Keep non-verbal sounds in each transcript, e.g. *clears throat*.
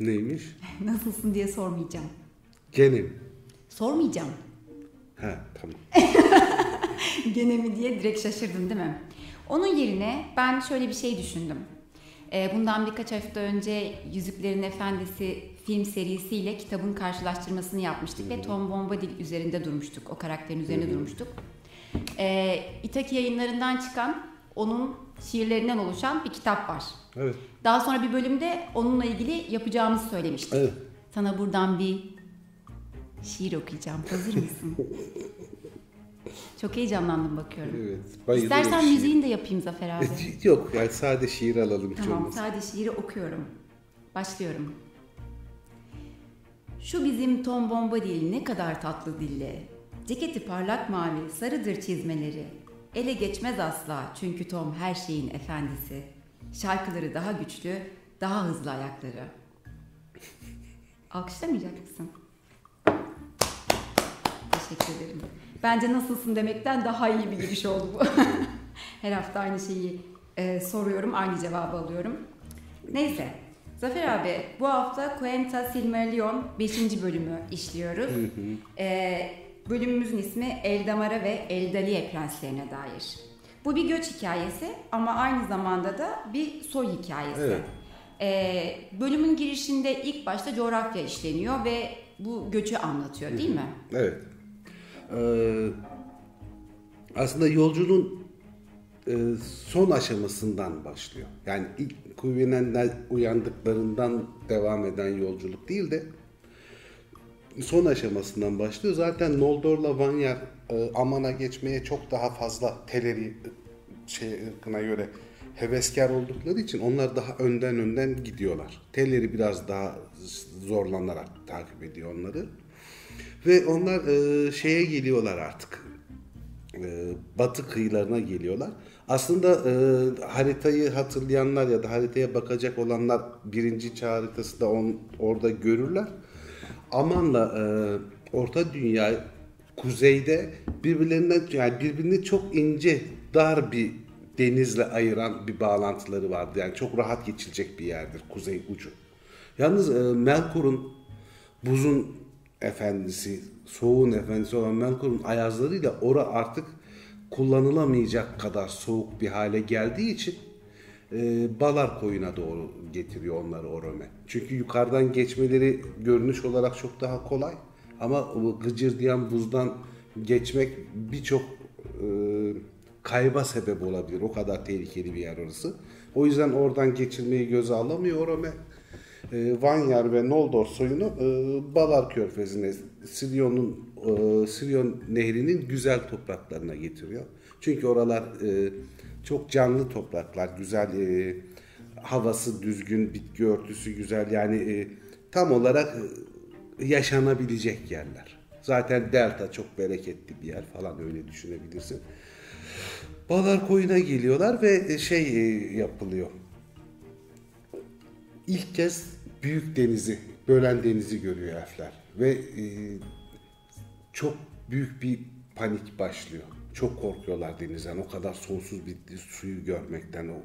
Neymiş? *laughs* Nasılsın diye sormayacağım. Gene mi? Sormayacağım. Ha tamam. *laughs* Gene mi diye direkt şaşırdın değil mi? Onun yerine ben şöyle bir şey düşündüm. Ee, bundan birkaç hafta önce Yüzüklerin Efendisi film serisiyle kitabın karşılaştırmasını yapmıştık ve Tom Bombadil üzerinde durmuştuk. O karakterin üzerinde durmuştuk. Ee, İtaki yayınlarından çıkan onun şiirlerinden oluşan bir kitap var. Evet. Daha sonra bir bölümde onunla ilgili yapacağımızı söylemiştik. Evet. Sana buradan bir şiir okuyacağım. Hazır mısın? *laughs* Çok heyecanlandım bakıyorum. Evet. bayılırım İstersen şiir. müziğini de yapayım Zafer abi. Yok yani sade şiir alalım Tamam, sadece şiiri okuyorum. Başlıyorum. Şu bizim Tom Bombadil ne kadar tatlı dille. Ceketi parlak mavi, sarıdır çizmeleri. Ele geçmez asla çünkü Tom her şeyin efendisi. Şarkıları daha güçlü, daha hızlı ayakları. Alkışlamayacak mısın? Teşekkür ederim. Bence nasılsın demekten daha iyi bir giriş oldu bu. *laughs* Her hafta aynı şeyi e, soruyorum, aynı cevabı alıyorum. Neyse, Zafer abi bu hafta Quenta Silmarillion 5. bölümü işliyoruz. E, bölümümüzün ismi Eldamara ve Eldaliye prenslerine dair. Bu bir göç hikayesi ama aynı zamanda da bir soy hikayesi. Evet. E, bölümün girişinde ilk başta coğrafya işleniyor ve bu göçü anlatıyor değil mi? Evet. Ee, aslında yolculuğun e, son aşamasından başlıyor. Yani ilk kuvvenenler uyandıklarından devam eden yolculuk değil de son aşamasından başlıyor. Zaten Noldor'la Vanyar e, Aman'a geçmeye çok daha fazla Teleri şey ırkına göre heveskar oldukları için onlar daha önden önden gidiyorlar. Teleri biraz daha zorlanarak takip ediyor onları. Ve onlar e, şeye geliyorlar artık. E, batı kıyılarına geliyorlar. Aslında e, haritayı hatırlayanlar ya da haritaya bakacak olanlar birinci çağ haritası da on, orada görürler. Aman'la e, Orta Dünya kuzeyde birbirlerinden yani birbirini çok ince dar bir denizle ayıran bir bağlantıları vardı. Yani çok rahat geçilecek bir yerdir kuzey ucu. Yalnız e, Melkor'un buzun efendisi, soğuğun efendisi olan Melkor'un ayazlarıyla ora artık kullanılamayacak kadar soğuk bir hale geldiği için e, Balar koyuna doğru getiriyor onları Orome. Çünkü yukarıdan geçmeleri görünüş olarak çok daha kolay ama gıcırdayan buzdan geçmek birçok e, kayba sebep olabilir. O kadar tehlikeli bir yer orası. O yüzden oradan geçirmeyi göze alamıyor Orome. E, Vanyar ve Noldor soyunu e, Balar Körfezi'ne, Siryon'un e, Siryon Nehri'nin güzel topraklarına getiriyor. Çünkü oralar e, çok canlı topraklar, güzel e, havası düzgün, bitki örtüsü güzel. Yani e, tam olarak e, yaşanabilecek yerler. Zaten delta çok bereketli bir yer falan öyle düşünebilirsin. Balar koyuna geliyorlar ve e, şey e, yapılıyor. İlk kez büyük denizi, bölen denizi görüyor elfler. Ve e, çok büyük bir panik başlıyor. Çok korkuyorlar denizden. O kadar sonsuz bir suyu görmekten o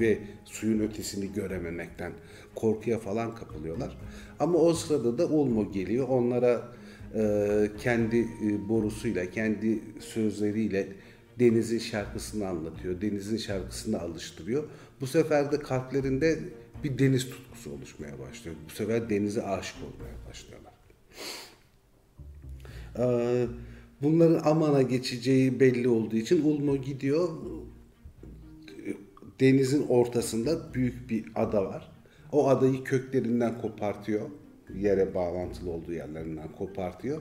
ve suyun ötesini görememekten korkuya falan kapılıyorlar. Ama o sırada da Ulmo geliyor. Onlara e, kendi e, borusuyla, kendi sözleriyle denizin şarkısını anlatıyor. Denizin şarkısını alıştırıyor. Bu sefer de kalplerinde bir deniz tutkusu oluşmaya başlıyor. Bu sefer denize aşık olmaya başlıyorlar. Ee, Bunların Aman'a geçeceği belli olduğu için Ulmo gidiyor. Denizin ortasında büyük bir ada var. O adayı köklerinden kopartıyor. Yere bağlantılı olduğu yerlerinden kopartıyor.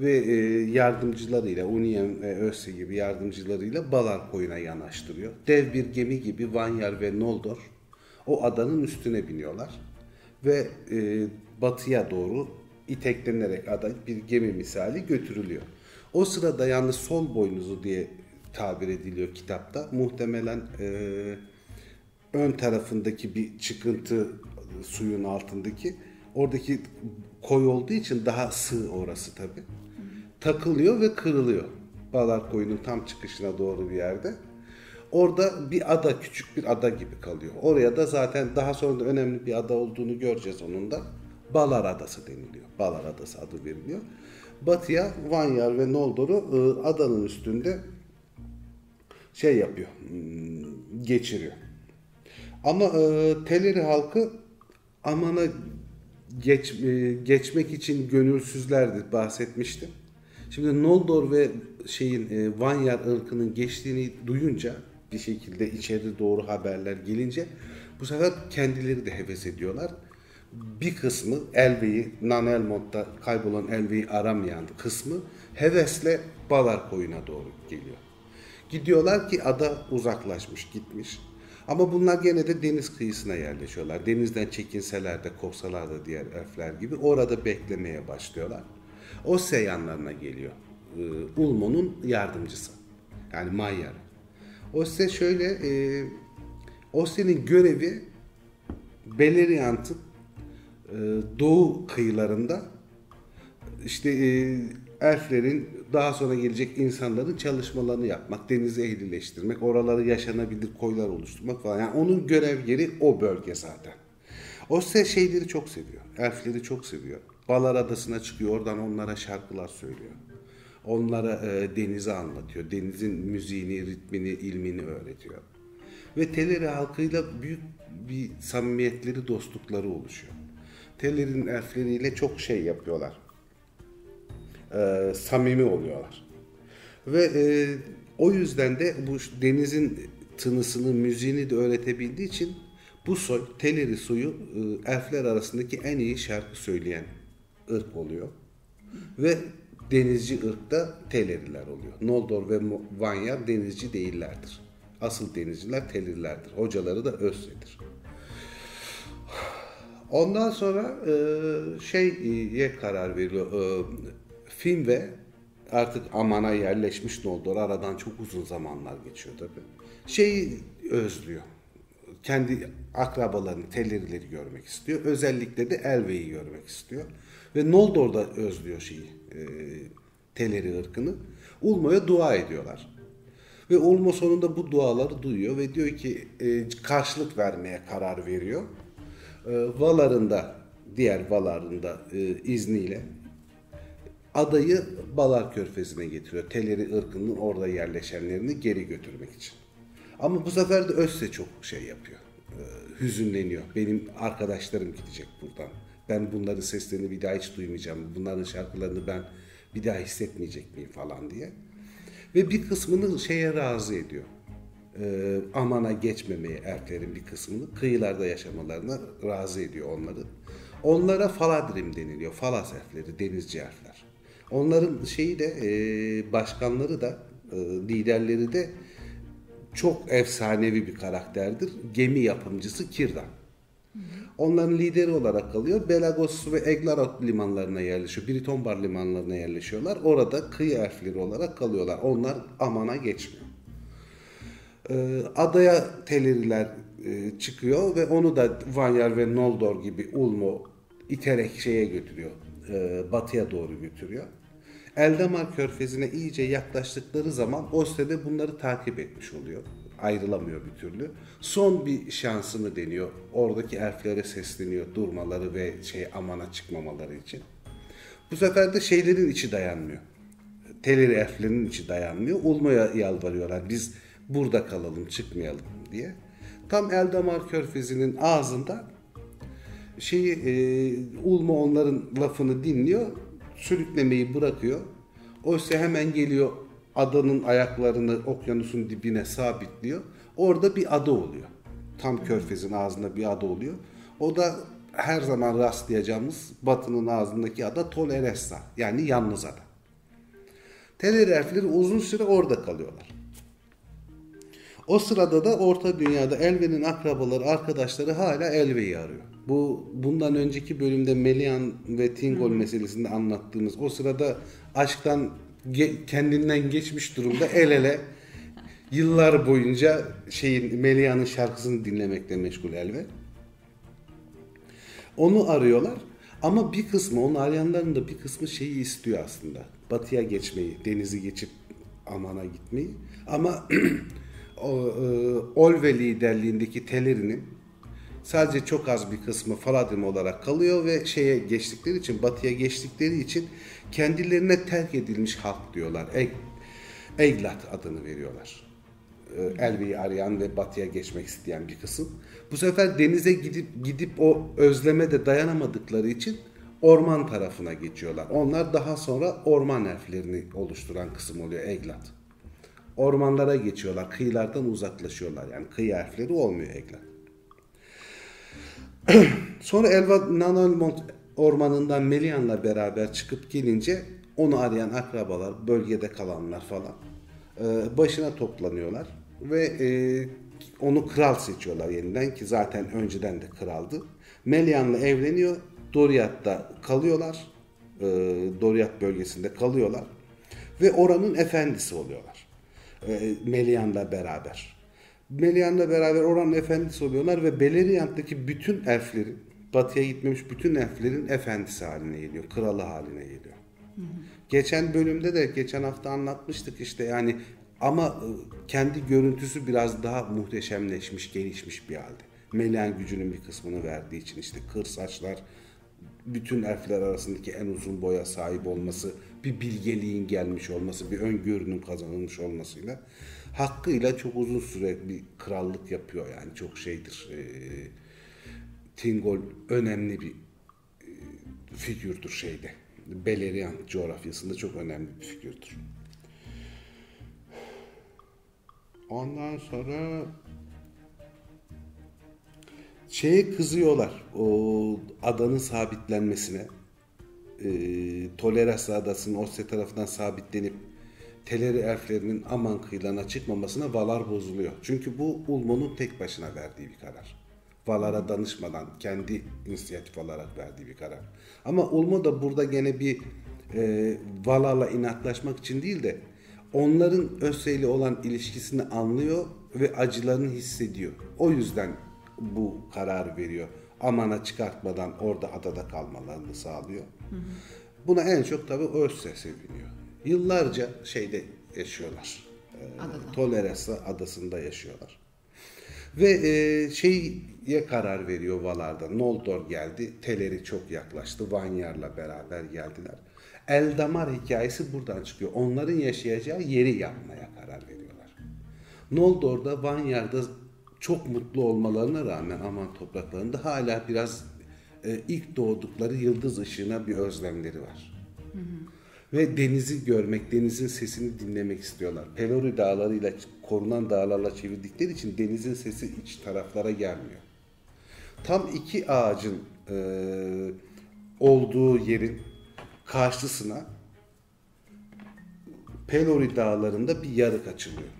Ve e, yardımcılarıyla, Uniem ve Öse gibi yardımcılarıyla Balar koyuna yanaştırıyor. Dev bir gemi gibi Vanyar ve Noldor o adanın üstüne biniyorlar. Ve e, batıya doğru iteklenerek ada bir gemi misali götürülüyor. O sırada yalnız sol boynuzu diye tabir ediliyor kitapta. Muhtemelen e, ön tarafındaki bir çıkıntı suyun altındaki oradaki koy olduğu için daha sığ orası tabi. Takılıyor ve kırılıyor. Balar koyunun tam çıkışına doğru bir yerde. Orada bir ada, küçük bir ada gibi kalıyor. Oraya da zaten daha sonra da önemli bir ada olduğunu göreceğiz onun da. Balar Adası deniliyor. Balar Adası adı veriliyor. Batıya Vanyar ve Noldor'u e, adanın üstünde şey yapıyor, hmm, geçiriyor. Ama e, Teleri halkı Aman'a geç, e, geçmek için gönülsüzlerdi bahsetmiştim. Şimdi Noldor ve şeyin e, Vanyar ırkının geçtiğini duyunca bir şekilde içeri doğru haberler gelince bu sefer kendileri de heves ediyorlar. Bir kısmı Elve'yi, Nanelmont'ta kaybolan Elve'yi aramayan kısmı hevesle Balar koyuna doğru geliyor. Gidiyorlar ki ada uzaklaşmış, gitmiş. Ama bunlar gene de deniz kıyısına yerleşiyorlar. Denizden çekinseler de korksalar da diğer elfler gibi orada beklemeye başlıyorlar. O yanlarına geliyor. Ee, Ulmo'nun yardımcısı. Yani Mayer. Osse şöyle e, Osse'nin görevi Beleriand'ın e, doğu kıyılarında işte e, elflerin daha sonra gelecek insanların çalışmalarını yapmak, denizi ehlileştirmek, oraları yaşanabilir koylar oluşturmak falan. Yani onun görev yeri o bölge zaten. Osse şeyleri çok seviyor. Elfleri çok seviyor. Balar Adası'na çıkıyor. Oradan onlara şarkılar söylüyor. Onlara e, denizi anlatıyor. Denizin müziğini, ritmini, ilmini öğretiyor. Ve Teleri halkıyla büyük bir samimiyetleri, dostlukları oluşuyor. Teller'in elfleriyle çok şey yapıyorlar. E, samimi oluyorlar. Ve e, o yüzden de bu denizin tınısını, müziğini de öğretebildiği için bu soy, Teleri soyu e, elfler arasındaki en iyi şarkı söyleyen ırk oluyor. Ve denizci ırkta Teleriler oluyor. Noldor ve Vanyar denizci değillerdir. Asıl denizciler Telerilerdir. Hocaları da Özse'dir. Ondan sonra e, şeye karar veriyor. E, film ve artık Aman'a yerleşmiş Noldor. Aradan çok uzun zamanlar geçiyor tabi. Şeyi özlüyor. Kendi akrabalarını, Telerileri görmek istiyor. Özellikle de Elve'yi görmek istiyor. Ve Noldor da özlüyor şeyi, e, Teleri ırkını. Ulmo'ya dua ediyorlar. Ve Ulmo sonunda bu duaları duyuyor ve diyor ki e, karşılık vermeye karar veriyor. E, Valar'ında, diğer Valar'ında e, izniyle adayı Balar Körfezi'ne getiriyor. Teleri ırkının orada yerleşenlerini geri götürmek için. Ama bu sefer de Özse çok şey yapıyor. E, hüzünleniyor. Benim arkadaşlarım gidecek buradan ben bunların seslerini bir daha hiç duymayacağım. Bunların şarkılarını ben bir daha hissetmeyecek miyim falan diye. Ve bir kısmını şeye razı ediyor. E, amana geçmemeye erklerin bir kısmını kıyılarda yaşamalarına razı ediyor onları. Onlara Faladrim deniliyor. Falas elfleri, denizci elfler. Onların şeyi de e, başkanları da e, liderleri de çok efsanevi bir karakterdir. Gemi yapımcısı Kirdan. Onların lideri olarak kalıyor. Belagos ve Eglarot limanlarına yerleşiyor. Britombar limanlarına yerleşiyorlar. Orada kıyı elfleri olarak kalıyorlar. Onlar Aman'a geçmiyor. Ee, adaya Teleriler e, çıkıyor ve onu da Vanyar ve Noldor gibi Ulmo iterek şeye götürüyor. E, batıya doğru götürüyor. Eldamar körfezine iyice yaklaştıkları zaman Oste bunları takip etmiş oluyor ayrılamıyor bir türlü. Son bir şansını deniyor. Oradaki elflere sesleniyor durmaları ve şey amana çıkmamaları için. Bu sefer de şeylerin içi dayanmıyor. Teleri elflerin içi dayanmıyor. Ulma'ya yalvarıyorlar. Biz burada kalalım, çıkmayalım diye. Tam Eldamar Körfezi'nin ağzında şeyi e, Ulma onların lafını dinliyor. Sürüklemeyi bırakıyor. Oysa hemen geliyor adanın ayaklarını okyanusun dibine sabitliyor. Orada bir ada oluyor. Tam körfezin ağzında bir ada oluyor. O da her zaman rastlayacağımız batının ağzındaki ada Toleressa yani yalnız ada. Teleri uzun süre orada kalıyorlar. O sırada da Orta Dünya'da Elve'nin akrabaları, arkadaşları hala Elve'yi arıyor. Bu bundan önceki bölümde Melian ve Tingol meselesinde anlattığımız o sırada aşktan ge- kendinden geçmiş durumda el ele *laughs* yıllar boyunca şeyin Melia'nın şarkısını dinlemekle meşgul Elve. Onu arıyorlar ama bir kısmı, onun arayanların da bir kısmı şeyi istiyor aslında. Batıya geçmeyi, denizi geçip Aman'a gitmeyi. Ama *clears throat* Olve liderliğindeki Teleri'nin sadece çok az bir kısmı Faladim olarak kalıyor ve şeye geçtikleri için, batıya geçtikleri için kendilerine terk edilmiş halk diyorlar. Eg, Eglat adını veriyorlar. E, Elvi'yi arayan ve batıya geçmek isteyen bir kısım. Bu sefer denize gidip gidip o özleme de dayanamadıkları için orman tarafına geçiyorlar. Onlar daha sonra orman elflerini oluşturan kısım oluyor Eglat. Ormanlara geçiyorlar, kıyılardan uzaklaşıyorlar. Yani kıyı elfleri olmuyor Eglat. *clears throat* sonra Elva Nanalmont ormanından Melian'la beraber çıkıp gelince onu arayan akrabalar, bölgede kalanlar falan e, başına toplanıyorlar ve e, onu kral seçiyorlar yeniden ki zaten önceden de kraldı. Melian'la evleniyor. Doriath'ta kalıyorlar. E, Doriath bölgesinde kalıyorlar. Ve oranın efendisi oluyorlar. E, Melian'la beraber. Melian'la beraber oranın efendisi oluyorlar ve Beleriand'daki bütün elflerin, batıya gitmemiş bütün elflerin efendisi haline geliyor. Kralı haline geliyor. Geçen bölümde de geçen hafta anlatmıştık işte yani ama e, kendi görüntüsü biraz daha muhteşemleşmiş, gelişmiş bir halde. Melian gücünün bir kısmını verdiği için işte kır saçlar, bütün elfler arasındaki en uzun boya sahip olması, bir bilgeliğin gelmiş olması, bir öngörünün kazanılmış olmasıyla hakkıyla çok uzun süre bir krallık yapıyor yani çok şeydir. E, Tingol önemli bir e, figürdür şeyde. Beleriand coğrafyasında çok önemli bir figürdür. Ondan sonra şeye kızıyorlar o adanın sabitlenmesine. E, Tolerasa adasının Osya tarafından sabitlenip Teleri elflerinin aman kıyılarına çıkmamasına Valar bozuluyor. Çünkü bu Ulmo'nun tek başına verdiği bir karar. Valar'a danışmadan kendi inisiyatif olarak verdiği bir karar. Ama Ulmo da burada gene bir e, Valar'la inatlaşmak için değil de onların Össe'yle olan ilişkisini anlıyor ve acılarını hissediyor. O yüzden bu karar veriyor. Amana çıkartmadan orada adada kalmalarını sağlıyor. Hı hı. Buna en çok tabii Össe seviniyor. Yıllarca şeyde yaşıyorlar. E, Tolerasa adasında yaşıyorlar. Ve e, şeye karar veriyor Valar'da. Noldor geldi. Teleri çok yaklaştı. Vanyar'la beraber geldiler. Eldamar hikayesi buradan çıkıyor. Onların yaşayacağı yeri yapmaya karar veriyorlar. Noldor'da, Vanyar'da çok mutlu olmalarına rağmen aman topraklarında hala biraz e, ilk doğdukları yıldız ışığına bir özlemleri var. Hı hı. Ve denizi görmek, denizin sesini dinlemek istiyorlar. Pelori dağlarıyla, korunan dağlarla çevirdikleri için denizin sesi iç taraflara gelmiyor. Tam iki ağacın e, olduğu yerin karşısına Pelori dağlarında bir yarık açılıyor.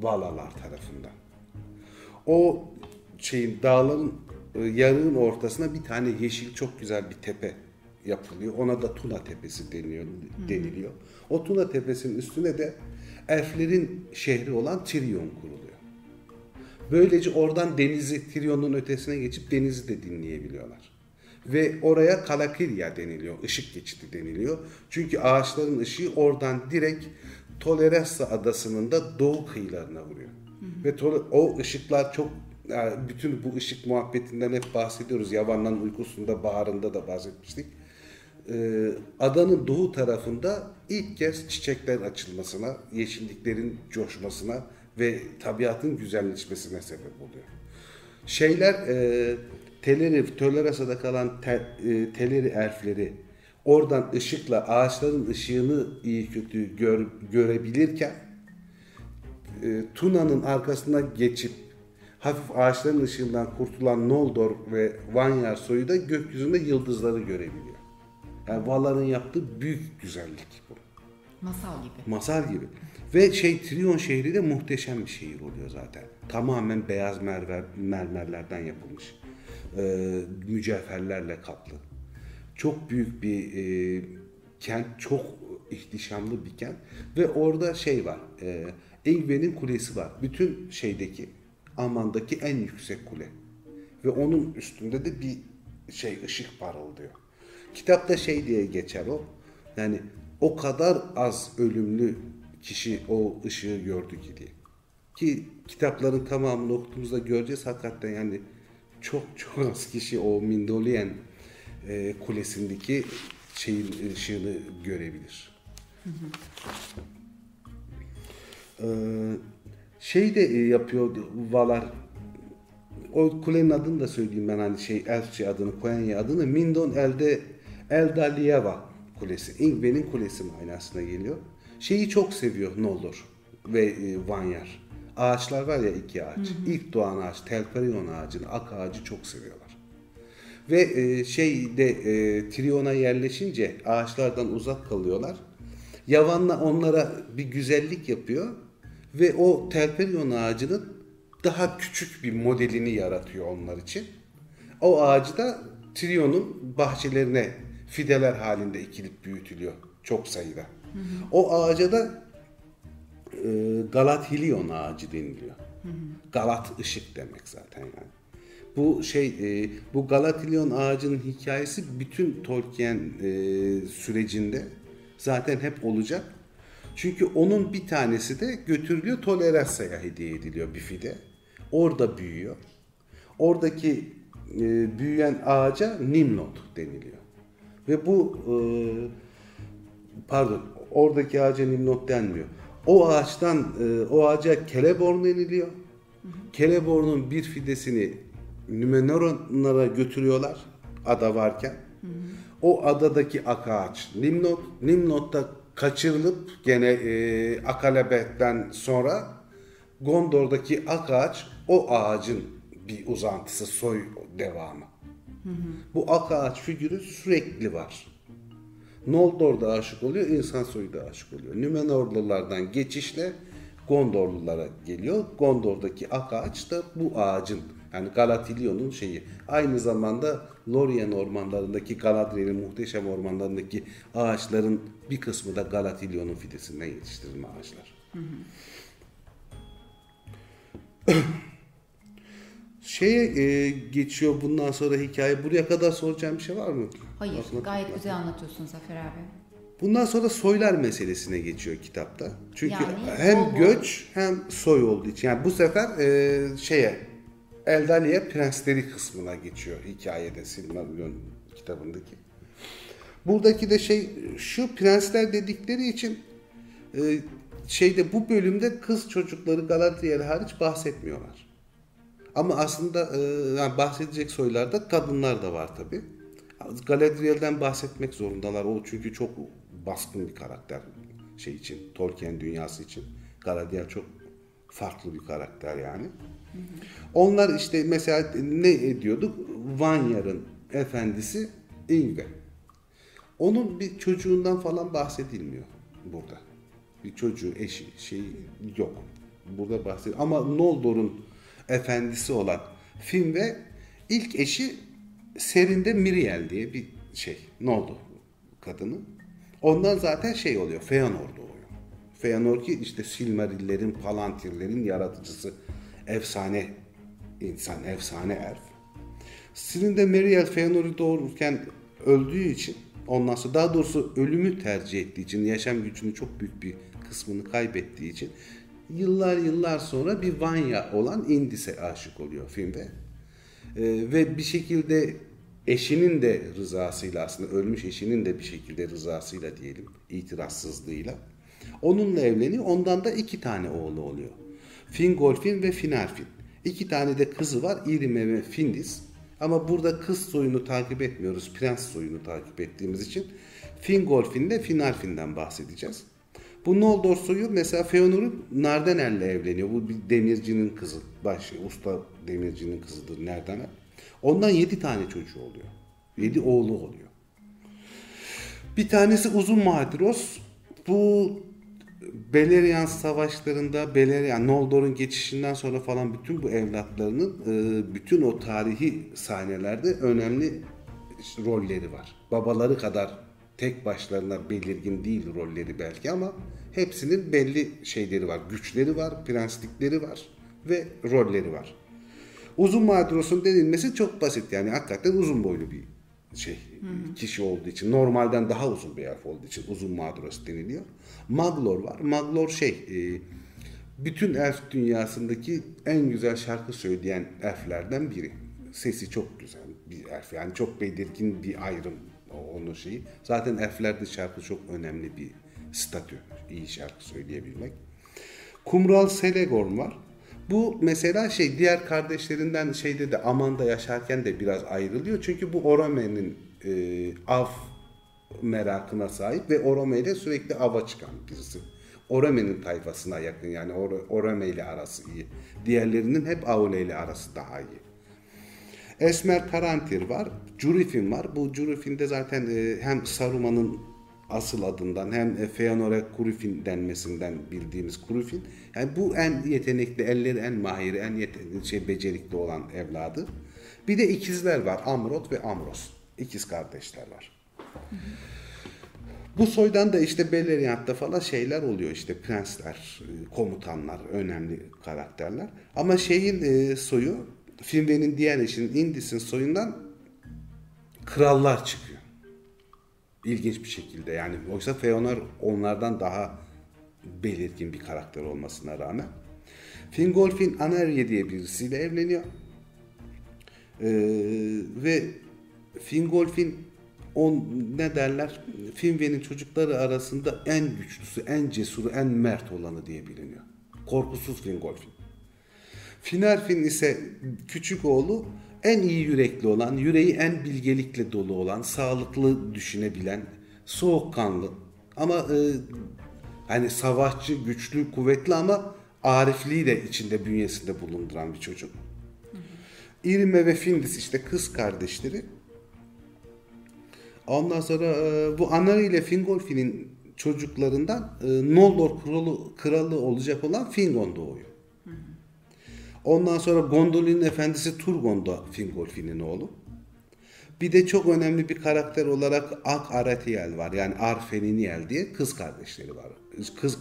Valalar tarafından. O şeyin dağların e, yarığın ortasına bir tane yeşil çok güzel bir tepe yapılıyor. Ona da Tuna Tepesi deniyor, deniliyor. O Tuna Tepesi'nin üstüne de elflerin şehri olan Tirion kuruluyor. Böylece oradan denizi, Tirion'un ötesine geçip denizi de dinleyebiliyorlar. Ve oraya Kalakirya deniliyor, ışık geçidi deniliyor. Çünkü ağaçların ışığı oradan direkt Toleressa adasının da doğu kıyılarına vuruyor. Ve o ışıklar çok yani bütün bu ışık muhabbetinden hep bahsediyoruz. Yavan'dan uykusunda, baharında da bahsetmiştik. Ee, adanın doğu tarafında ilk kez çiçekler açılmasına, yeşilliklerin coşmasına ve tabiatın güzelleşmesine sebep oluyor. Şeyler e, Teleri, Tölerasa'da kalan te, e, Teleri elfleri oradan ışıkla ağaçların ışığını iyi kötü gör, görebilirken e, Tuna'nın arkasına geçip hafif ağaçların ışığından kurtulan Noldor ve Vanyar soyu da gökyüzünde yıldızları görebiliyor. Yani Valar'ın yaptığı büyük güzellik bu. Masal gibi. Masal gibi. Ve şey Trion şehri de muhteşem bir şehir oluyor zaten. Tamamen beyaz mermer, mermerlerden yapılmış. Ee, mücevherlerle kaplı. Çok büyük bir e, kent, çok ihtişamlı bir kent. Ve orada şey var, e, Ingven'in kulesi var. Bütün şeydeki, Aman'daki en yüksek kule. Ve onun üstünde de bir şey ışık parıldıyor. Kitapta şey diye geçer o. Yani o kadar az ölümlü kişi o ışığı gördü ki diye. Ki kitapların tamamını okuduğumuzda göreceğiz hakikaten yani çok çok az kişi o Mindolian e, kulesindeki şeyin ışığını görebilir. Hı hı. Ee, şey de e, yapıyor Valar o kulenin adını da söyleyeyim ben hani şey Elfçe adını Konya adını Mindon elde Eldalieva kulesi. Ingve'nin kulesi manasına geliyor. Şeyi çok seviyor Noldor ve e, Vanyar. Ağaçlar var ya iki ağaç. Hı hı. İlk doğan ağaç Telperion ağacını, ak ağacı çok seviyorlar. Ve e, şeyde e, Trion'a yerleşince ağaçlardan uzak kalıyorlar. Yavanla onlara bir güzellik yapıyor ve o Telperion ağacının daha küçük bir modelini yaratıyor onlar için. O ağacı da Trion'un bahçelerine fideler halinde ekilip büyütülüyor çok sayıda. Hı hı. O ağaca da e, Galathilion ağacı deniliyor. Hı hı. Galat ışık demek zaten yani. Bu şey e, bu Galathilion ağacının hikayesi bütün Tolkien e, sürecinde zaten hep olacak. Çünkü onun bir tanesi de götürülüyor Tolerasya'ya hediye ediliyor bir fide. Orada büyüyor. Oradaki e, büyüyen ağaca Nimnot deniliyor. Ve bu e, pardon oradaki ağaca Nimnot denmiyor. O ağaçtan e, o ağaca Celeborn deniliyor. Celeborn'un bir fidesini Numenoronlara götürüyorlar ada varken. Hı hı. O adadaki ak ağaç Nimnot. Nimnot da kaçırılıp gene e, Akalebet'ten sonra Gondor'daki ak ağaç o ağacın bir uzantısı, soy devamı. Hı hı. Bu ak ağaç figürü sürekli var. Noldor da aşık oluyor, insan soyu da aşık oluyor. Nümenorlulardan geçişle Gondorlulara geliyor. Gondor'daki ak ağaç da bu ağacın yani Galatilion'un şeyi. Aynı zamanda Lorien ormanlarındaki Galadriel'in muhteşem ormanlarındaki ağaçların bir kısmı da Galatilion'un fidesinden yetiştirilme ağaçlar. Hı hı. Şeye e, geçiyor bundan sonra hikaye. Buraya kadar soracağım bir şey var mı? Hayır, Aslında gayet kitapta. güzel anlatıyorsun Zafer abi. Bundan sonra soylar meselesine geçiyor kitapta. Çünkü yani, hem bol göç hem soy olduğu için. Yani bu sefer e, şeye Eldaliye prensleri kısmına geçiyor hikayede Silmarillion kitabındaki. Buradaki de şey şu prensler dedikleri için e, şeyde bu bölümde kız çocukları Galadriel hariç bahsetmiyorlar. Ama aslında e, yani bahsedecek soylarda kadınlar da var tabi. Galadriel'den bahsetmek zorundalar. O çünkü çok baskın bir karakter şey için, Tolkien dünyası için. Galadriel çok farklı bir karakter yani. Onlar işte mesela ne ediyorduk? Vanyar'ın efendisi Ingve. Onun bir çocuğundan falan bahsedilmiyor burada. Bir çocuğu, eşi, şey yok. Burada bahsediyor. Ama Noldor'un efendisi olan Finve ilk eşi Serinde Miriel diye bir şey. Noldor kadını. Ondan zaten şey oluyor. Feanor doğuyor. Feanor ki işte Silmarillerin, Palantirlerin yaratıcısı. Efsane insan, efsane elf. Serinde Miriel Feanor'u doğururken öldüğü için ondan sonra daha doğrusu ölümü tercih ettiği için yaşam gücünün çok büyük bir kısmını kaybettiği için yıllar yıllar sonra bir Vanya olan Indis'e aşık oluyor filmde. Ee, ve bir şekilde eşinin de rızasıyla aslında ölmüş eşinin de bir şekilde rızasıyla diyelim itirazsızlığıyla onunla evleniyor. Ondan da iki tane oğlu oluyor. Fingolfin ve Finarfin. İki tane de kızı var Irime ve Findis. Ama burada kız soyunu takip etmiyoruz. Prens soyunu takip ettiğimiz için Fingolfin ile Finarfin'den bahsedeceğiz. Bu Noldor soyu mesela Feanor'un Nardanel'le evleniyor. Bu bir demircinin kızı. Baş, usta demircinin kızıdır Nardanel. Ondan yedi tane çocuğu oluyor. Yedi oğlu oluyor. Bir tanesi Uzun Madros. Bu Beleriand savaşlarında Beleriand, Noldor'un geçişinden sonra falan bütün bu evlatlarının e, bütün o tarihi sahnelerde önemli rolleri var. Babaları kadar tek başlarına belirgin değil rolleri belki ama hepsinin belli şeyleri var. Güçleri var, prenslikleri var ve rolleri var. Uzun Madros'un denilmesi çok basit yani hakikaten uzun boylu bir şey hı hı. kişi olduğu için normalden daha uzun bir elf olduğu için uzun Madros deniliyor. Maglor var. Maglor şey e, bütün elf dünyasındaki en güzel şarkı söyleyen elflerden biri. Sesi çok güzel bir elf. Yani çok belirgin bir ayrım onun şeyi. Zaten elflerde şarkı çok önemli bir statü. iyi şarkı söyleyebilmek. Kumral Selegorn var. Bu mesela şey diğer kardeşlerinden şeyde de Amanda yaşarken de biraz ayrılıyor. Çünkü bu Orome'nin e, av merakına sahip ve Orome ile sürekli ava çıkan birisi. Orome'nin tayfasına yakın yani Orome ile arası iyi. Diğerlerinin hep Aule ile arası daha iyi. Esmer Tarantir var, Jurifin var. Bu Jurifin'de zaten e, hem Saruman'ın asıl adından hem Feanor'a Kurufin denmesinden bildiğimiz Kurufin. Yani bu en yetenekli, elleri en mahiri, en şey, becerikli olan evladı. Bir de ikizler var. Amrot ve Amros. İkiz kardeşler var. Bu soydan da işte Beleriand'da falan şeyler oluyor işte prensler, komutanlar, önemli karakterler. Ama şeyin e, soyu, Finwë'nin diğer eşinin Indis'in soyundan krallar çıkıyor. İlginç bir şekilde yani. Oysa Feanor onlardan daha belirgin bir karakter olmasına rağmen. Fingolfin Anerye diye birisiyle evleniyor. Ee, ve Fingolfin on ne derler? Finwë'nin çocukları arasında en güçlüsü, en cesuru, en mert olanı diye biliniyor. Korkusuz Fingolfin. Finarfin ise küçük oğlu en iyi yürekli olan, yüreği en bilgelikle dolu olan, sağlıklı düşünebilen, soğukkanlı ama e, hani savaşçı, güçlü, kuvvetli ama arifliği de içinde bünyesinde bulunduran bir çocuk. Irme ve Findis işte kız kardeşleri. Ondan sonra e, bu Anari ile Fingolfin'in çocuklarından e, Noldor kralı, kralı olacak olan Fingon doğuyor. Ondan sonra Gondolin'in efendisi Turgon da Fingolfin'in oğlu. Bir de çok önemli bir karakter olarak Ak Aratiel var. Yani Arfeniniel diye kız kardeşleri var. Kız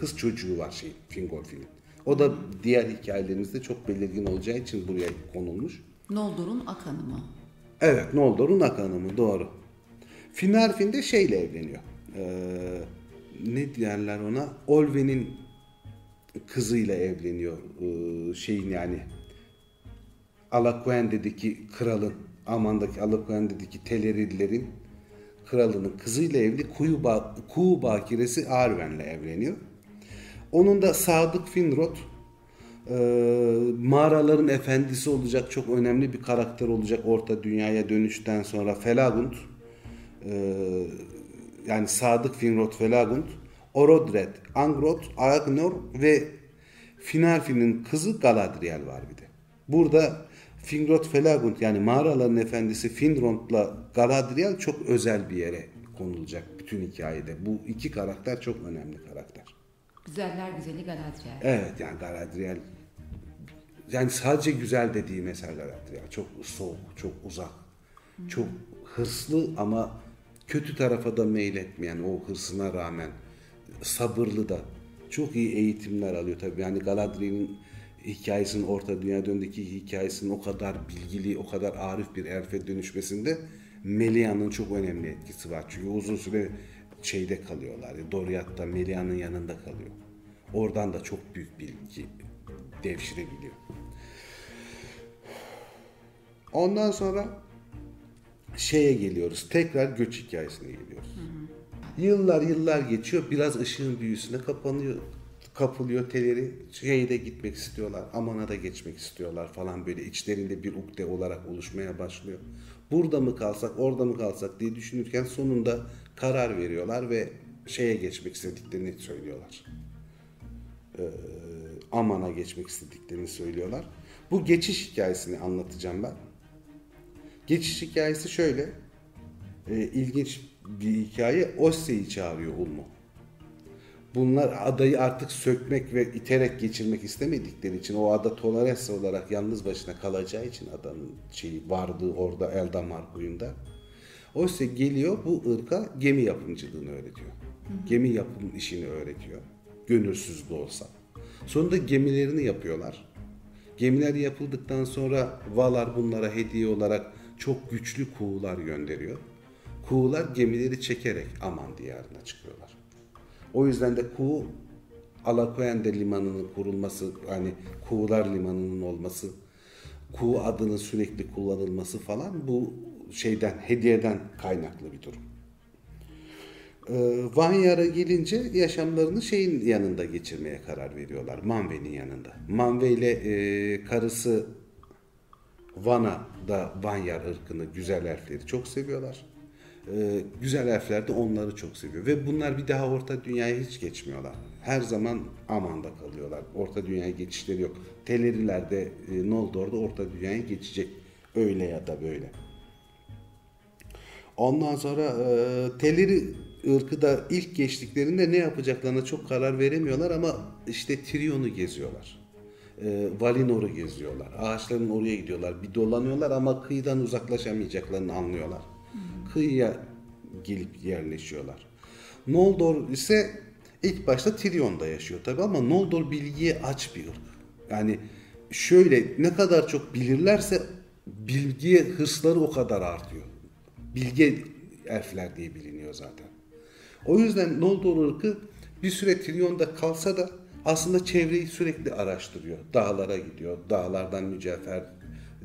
kız çocuğu var şey Fingolfin'in. O da diğer hikayelerimizde çok belirgin olacağı için buraya konulmuş. Noldor'un Akan'ı mı? Evet, Noldor'un Akan'ı mı? Doğru. Finarfin de şeyle evleniyor. Ee, ne diyorlar ona? Olwen'in kızıyla evleniyor. Ee, şeyin yani Alaquende'deki kralın Aman'daki Alaquende'deki Telerillerin kralının kızıyla evli Kuyu, ba Kuğu Bakiresi Arwen'le evleniyor. Onun da Sadık Finrod e, mağaraların efendisi olacak çok önemli bir karakter olacak orta dünyaya dönüşten sonra Felagund e, yani Sadık Finrod Felagund Orodred, Angrod, Agnor ve Finarfin'in kızı Galadriel var bir de. Burada Finrod Felagund yani mağaraların efendisi Finrod'la Galadriel çok özel bir yere konulacak bütün hikayede. Bu iki karakter çok önemli karakter. Güzeller güzeli Galadriel. Evet yani Galadriel yani sadece güzel dediği mesela Galadriel. Çok soğuk, çok uzak, Hı. çok hırslı ama kötü tarafa da meyletmeyen o hırsına rağmen sabırlı da çok iyi eğitimler alıyor tabii. Yani Galadriel'in hikayesinin Orta Dünya döndeki hikayesinin o kadar bilgili, o kadar arif bir elfe dönüşmesinde Melia'nın çok önemli etkisi var. Çünkü uzun süre şeyde kalıyorlar. Doriath'ta Melia'nın yanında kalıyor. Oradan da çok büyük bilgi devşirebiliyor. Ondan sonra şeye geliyoruz. Tekrar göç hikayesine geliyoruz. Hı. Yıllar yıllar geçiyor. Biraz ışığın büyüsüne kapanıyor. Kapılıyor teleri. Şeye de gitmek istiyorlar. Aman'a da geçmek istiyorlar falan böyle. içlerinde bir ukde olarak oluşmaya başlıyor. Burada mı kalsak, orada mı kalsak diye düşünürken sonunda karar veriyorlar ve şeye geçmek istediklerini söylüyorlar. Ee, Aman'a geçmek istediklerini söylüyorlar. Bu geçiş hikayesini anlatacağım ben. Geçiş hikayesi şöyle. E, ilginç bir hikaye. Osse'yi çağırıyor Ulmo. Bunlar adayı artık sökmek ve iterek geçirmek istemedikleri için o ada Tolaressa olarak yalnız başına kalacağı için adanın şeyi vardığı orada Eldamar kuyunda. Osse geliyor bu ırka gemi yapımcılığını öğretiyor. Gemi yapım işini öğretiyor. Gönülsüz de olsa. Sonunda gemilerini yapıyorlar. Gemiler yapıldıktan sonra Valar bunlara hediye olarak çok güçlü kuğular gönderiyor. Kuğular gemileri çekerek Aman diyarına çıkıyorlar. O yüzden de kuğu Alakoyende limanının kurulması, hani Kuğular limanının olması, Kuğu adının sürekli kullanılması falan bu şeyden, hediyeden kaynaklı bir durum. Ee, Vanyar'a gelince yaşamlarını şeyin yanında geçirmeye karar veriyorlar. Manve'nin yanında. Manve ile e, karısı Vana da Vanyar ırkını, güzel elfleri çok seviyorlar. Ee, güzel elfler de onları çok seviyor. Ve bunlar bir daha Orta Dünya'ya hiç geçmiyorlar. Her zaman Aman'da kalıyorlar. Orta Dünya'ya geçişleri yok. Teleriler de e, Noldor'da Orta Dünya'ya geçecek. Öyle ya da böyle. Ondan sonra e, Teleri ırkı da ilk geçtiklerinde ne yapacaklarına çok karar veremiyorlar ama işte Tirion'u geziyorlar. E, Valinor'u geziyorlar. Ağaçların oraya gidiyorlar. Bir dolanıyorlar ama kıyıdan uzaklaşamayacaklarını anlıyorlar. Kıyıya gelip yerleşiyorlar. Noldor ise ilk başta Tirion'da yaşıyor tabi ama Noldor bilgiye aç bir ırk. Yani şöyle ne kadar çok bilirlerse bilgiye hırsları o kadar artıyor. Bilge elfler diye biliniyor zaten. O yüzden Noldor ırkı bir süre Tirion'da kalsa da aslında çevreyi sürekli araştırıyor. Dağlara gidiyor. Dağlardan mücevher,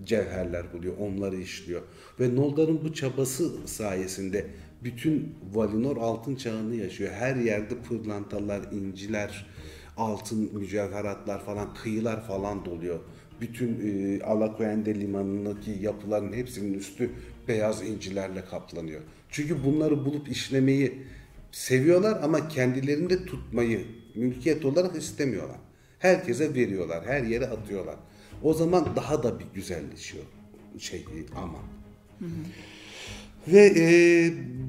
cevherler buluyor. Onları işliyor. Ve Noldor'un bu çabası sayesinde bütün Valinor altın çağını yaşıyor. Her yerde pırlantalar, inciler, altın mücevheratlar falan, kıyılar falan doluyor. Bütün e, Alakoyende limanındaki yapıların hepsinin üstü beyaz incilerle kaplanıyor. Çünkü bunları bulup işlemeyi seviyorlar ama kendilerinde tutmayı mülkiyet olarak istemiyorlar. Herkese veriyorlar, her yere atıyorlar. O zaman daha da bir güzelleşiyor şey ama. Ve e,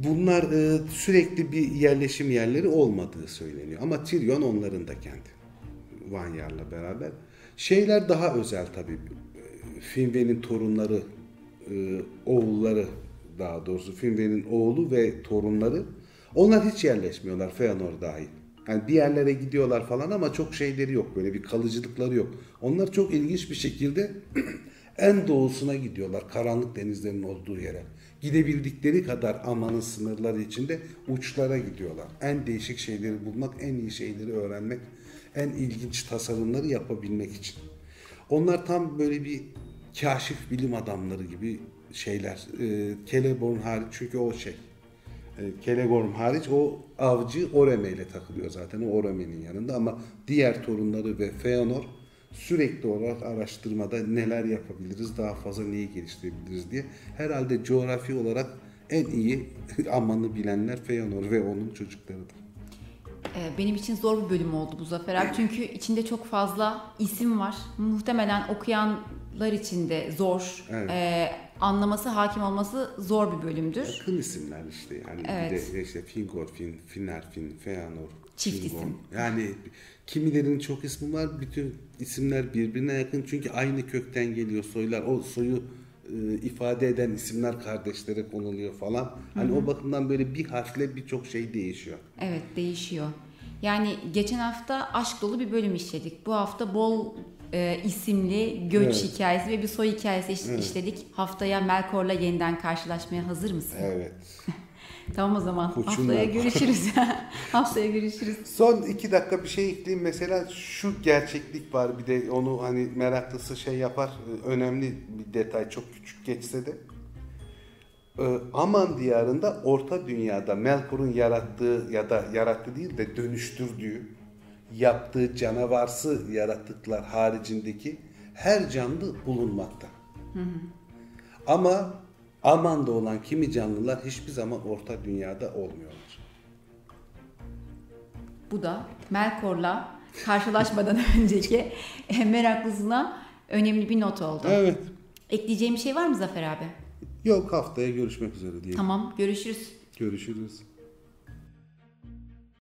bunlar e, sürekli bir yerleşim yerleri olmadığı söyleniyor. Ama Tyrion onların da kendi. Vanyar'la beraber. Şeyler daha özel tabii. Finwë'nin torunları, e, oğulları daha doğrusu Finwë'nin oğlu ve torunları onlar hiç yerleşmiyorlar Feanor dahil. Yani bir yerlere gidiyorlar falan ama çok şeyleri yok böyle bir kalıcılıkları yok. Onlar çok ilginç bir şekilde *clears throat* en doğusuna gidiyorlar karanlık denizlerin olduğu yere. Gidebildikleri kadar amanın sınırları içinde uçlara gidiyorlar. En değişik şeyleri bulmak, en iyi şeyleri öğrenmek, en ilginç tasarımları yapabilmek için. Onlar tam böyle bir kaşif bilim adamları gibi şeyler. E, Celeborn hariç çünkü o şey. E, Kelegorm hariç o avcı Oreme ile takılıyor zaten. O Oreme'nin yanında ama diğer torunları ve Feanor sürekli olarak araştırmada neler yapabiliriz, daha fazla neyi geliştirebiliriz diye. Herhalde coğrafi olarak en iyi *laughs* amanı bilenler Feanor ve onun çocuklarıdır. Ee, Benim için zor bir bölüm oldu bu Zafer abi. Çünkü içinde çok fazla isim var. Muhtemelen okuyanlar için de zor. Evet. Ee, anlaması, hakim olması zor bir bölümdür. Yakın isimler işte yani Evet. bir de işte Fingolfin, Finarfin, Feanor, Çift Fingon. isim. Yani kimilerinin çok ismi var. Bütün isimler birbirine yakın çünkü aynı kökten geliyor soylar. O soyu e, ifade eden isimler kardeşlere konuluyor falan. Hani o bakımdan böyle bir harfle birçok şey değişiyor. Evet değişiyor. Yani geçen hafta aşk dolu bir bölüm işledik. Bu hafta bol e, isimli göç Evet. hikayesi ve bir soy hikayesi iş- işledik. Haftaya Melkor'la yeniden karşılaşmaya hazır mısın? Evet. *laughs* Tamam o zaman. Koçum haftaya ben. görüşürüz. *laughs* *laughs* haftaya görüşürüz. Son iki dakika bir şey ekleyeyim. Mesela şu gerçeklik var bir de onu hani meraklısı şey yapar. Ee, Önemli bir detay çok küçük geçse de. Ee, Aman diyarında Orta Dünya'da Melkor'un yarattığı ya da yarattığı değil de dönüştürdüğü yaptığı canavarsı yaratıklar haricindeki her canlı bulunmakta. Ama Aman'da olan kimi canlılar hiçbir zaman Orta Dünya'da olmuyorlar. Bu da Melkor'la karşılaşmadan *laughs* önceki *laughs* meraklısına önemli bir not oldu. Evet. Ekleyeceğim bir şey var mı Zafer abi? Yok haftaya görüşmek üzere diyelim. Tamam görüşürüz. Görüşürüz.